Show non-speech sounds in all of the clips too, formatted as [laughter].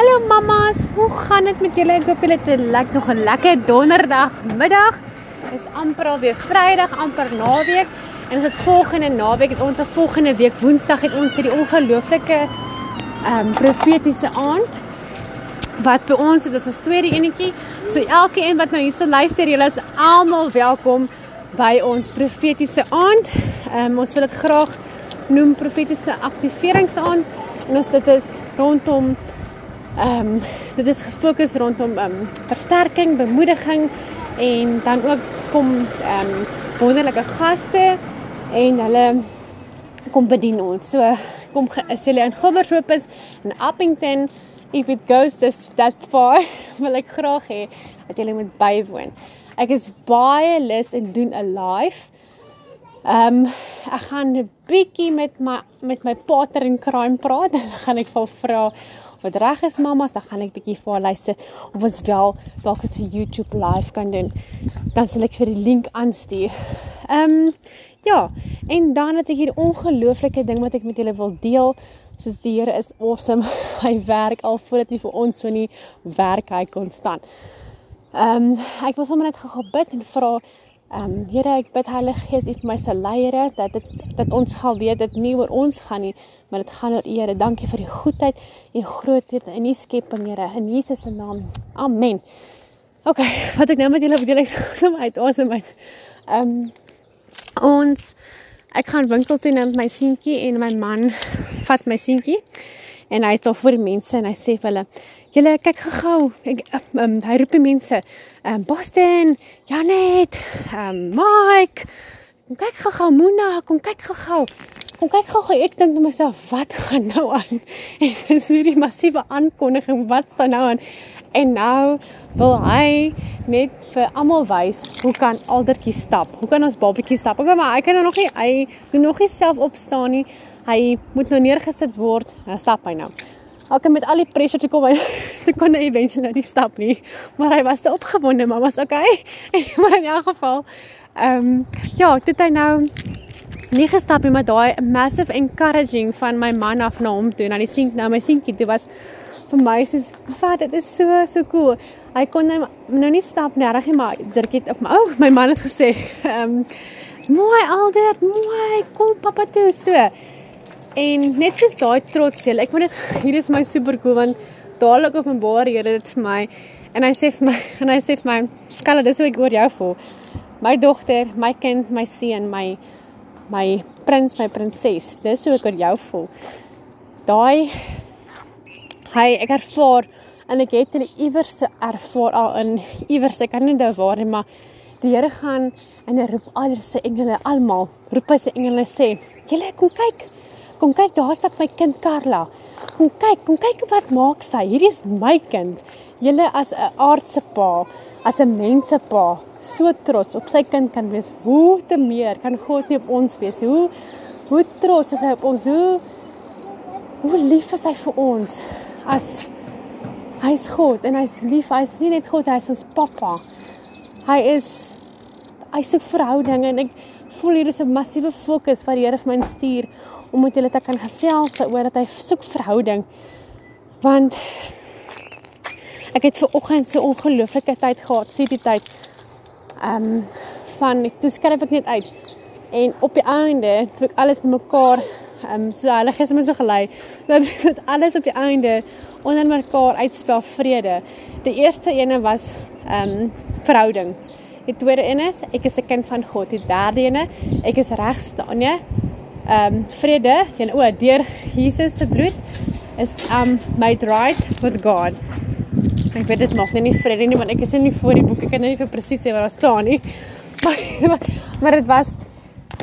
Hallo mammas, hoe gaan dit met julle? Ek hoop julle het 'n lekker nog 'n lekker donderdagmiddag. Dis amper al weer Vrydag, amper naweek. En ons het volgende naweek, het ons volgende week Woensdag het ons hierdie ongelooflike ehm um, profetiese aand wat by ons het, dis ons tweede enetjie. So elkeen wat nou hierso luister, julle is almal welkom by ons profetiese aand. Ehm um, ons wil dit graag noem profetiese aktiveringsaand. Ons dit is rondom Ehm um, dit is gefokus rondom ehm um, versterking, bemoediging en dan ook kom ehm um, wonderlike gaste en hulle kom bedien ons. So kom as julle in Gobbershoop is in Appington, if it goes this that far, [laughs] wil ek graag hê dat julle moet bywoon. Ek is baie lus en doen 'n live. Ehm um, ek gaan 'n bietjie met my met my partner in crime praat. [laughs] Dan gaan ek vir vra wat reg is mamas, dan gaan ek bietjie vir haar luister of ons wel dalk 'n YouTube live kan doen. Dan sal ek vir die link aanstuur. Ehm um, ja, en dan het ek hier ongelooflike ding wat ek met julle wil deel. Soos die Here is awesome. [laughs] Hy werk al voordat hy vir ons so nie werk hy konstant. Ehm um, ek wil sommer net gou bid en vra Ehm um, Here, ek bid Heilige Gees, U vir my se leiere dat dit dat ons gaan weet dit nie oor ons gaan nie, maar dit gaan oor U, Here. Dankie vir die goedheid en grootheid in U skepping, Here. In Jesus se naam. Amen. OK, [laughs] wat ek nou met julle bedeel ek som uit awesome uit. Ehm um, ons ek gaan winkel toe met my seentjie en my man vat my seentjie en hy sê vir die mense en hy sê vir hulle Julle kyk gou-gou. Ek um, hy roep die mense. Um, Boston, Janet, um, Mike. Kom kyk gou-gou Mona, kom kyk gou-gou. Kom kyk gou-gou. Ek dink net myself, wat gaan nou aan? [laughs] En dis hierdie massiewe aankondiging wat staan nou aan. En nou wil hy net vir almal wys hoe kan aldertjie stap. Hoe kan ons babatjie stap? Okay, maar hy kan nou nog nie hy doen nog nie self opstaan nie. Hy moet nou neergesit word. Nou stap hy nou. Ek met al die pressure te kom, [laughs] te kon hy eventually nou nie stap nie. Maar hy was te opgewonde, maar was okay. [laughs] maar in elk geval, ehm um, ja, dit hy nou nie gestap nie, maar daai massive encouraging van my man af na hom toe, na die sink, na my sinkie, dit was vir my soos, "Wat, dit is so so cool." Hy kon nou, nou nie stap nie, reg nie, maar dirkie op my ou, oh, my man het gesê, [laughs] ehm um, "Mooi alder, mooi, kom pappa toe so." En net soos daai trots jy, ek moet net hier is my super cool want dadelik openbaar Here dit vir my en hy sê vir my [laughs] en hy sê vir my Kalle dis hoe ek oor jou voel. My dogter, my kind, my seun, my my prins, my prinses. Dis hoe ek oor jou voel. Daai hy ek ervaar en ek het in die iewerste ervaar al in iewerste kan nie nou waar nie maar die Here gaan en hy roep al sy engele almal roep hy sy engele sê julle kom kyk Kom kyk, daar staan my kind Karla. Kom kyk, kom kyk wat maak sy. Hierdie is my kind. Julle as 'n aardse pa, as 'n mense pa, so trots op sy kind kan wees. Hoe te meer kan God nie op ons wees? Hoe hoe trots is hy op ons? Hoe hoe lief is hy vir ons? As hy's God en hy's lief, hy's nie net God, hy's ons pappa. Hy is hy soek verhoudinge en ek voel hier is 'n massiewe fokus wat die Here vir my stuur om met julle te kan gesels oor dat hy soek verhouding. Want ek het ver oggend so ongelooflike tyd gehad, sê die tyd. Ehm um, van toe skryf ek net uit. En op die einde, toe ek alles bymekaar ehm um, so hulle gister my so gelei dat [laughs] dit alles op die einde onder mekaar uitspel vrede. Die eerste ene was ehm um, verhouding. Die tweede een is ek is 'n kind van God. Die derde ene, ek is reg staan, ja ehm um, vrede en o, deur Jesus se bloed is um made right with God. Ek weet dit maak nie vrede nie want ek is nie voor die boek ek kan nie vir presies sê wat daar staan nie. [laughs] Maar maar dit was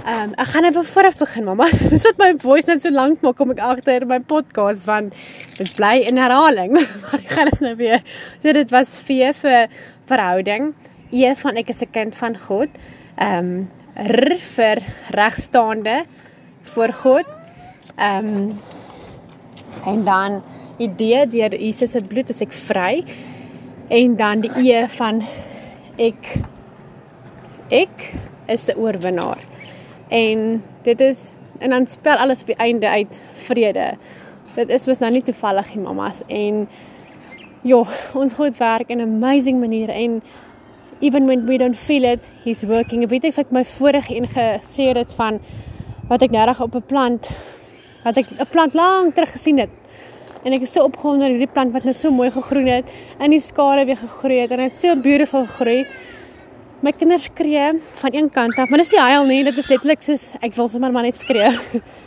ehm um, ek gaan net vooraf begin mamma. [laughs] Dis wat my voice net so lank maak kom ek agter my podcast want dit bly in herhaling. [laughs] Maar ek gaan dit nou weer. So dit was V vir verhouding, E van ek is 'n kind van God. Ehm um, R vir regstaande voor God. Ehm um, en dan idee deur Jesus se bloed is ek vry. En dan die E van ek ek is 'n oorwinnaar. En dit is en dan spel alles op die einde uit vrede. Dit is mos nou nie toevallig nie, mamas. En ja, ons God werk in amazing manier en even when we don't feel it, he's working. Weet ek het my vorige een gesê dit van wat ek nou op 'n plant wat ek 'n plant lank terug gesien het. En ek is so opgewonde oor hierdie plant wat nou so mooi gegroei het en die skare weer gegroei het en dit so beautiful gegroei. My kinders skree van een kant af, maar dis nie huil nie, dit is letterlik soos ek wil sommer maar net skree.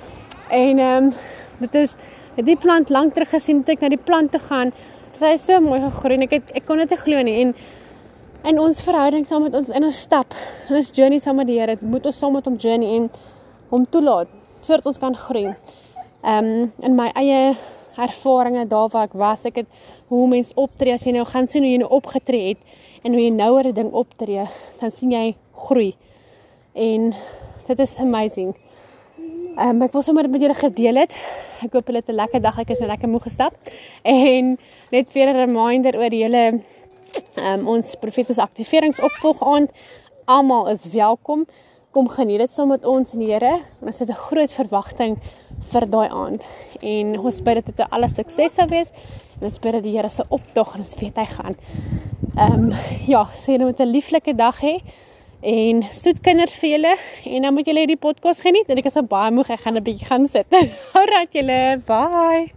[laughs] en ehm um, dit is die plant lank terug gesien toe ek na die plant toe gaan. Sy is so mooi gegroei en ek het ek kon dit nie glo nie en in ons verhouding saam met ons in 'n stap, in ons journey saam met die Here, moet ons saam met hom journey en hom toelaat sodat ons kan groei. Ehm um, in my eie ervarings daar waar ek was, ek het hoe mense optree as jy nou gaan sien hoe jy nou opgetree het en hoe jy nou 'n ding optree, dan sien jy groei. En dit is amazing. Ehm um, ek wil sommer met julle gedeel het. Ek hoop julle het 'n lekker dag. Ek is nou lekker moeg gestap. En net weer 'n reminder oor die hele um, ons profetiese aktiveringsopvolg aand. Almal is welkom. Kom geniet dit saam met ons die Here. Ons het 'n groot verwagting vir daai aand. En ons bid dat dit 'n alle sukses sal wees. En ons bid dat die Here se optog en ons weet hy gaan. Ehm um, ja, sê met 'n lieflike dag hê en soet kinders vir julle en dan moet julle hierdie podcast geniet en ek is baie moeg ek gaan 'n bietjie gaan sit. [laughs] Alraai julle, bye.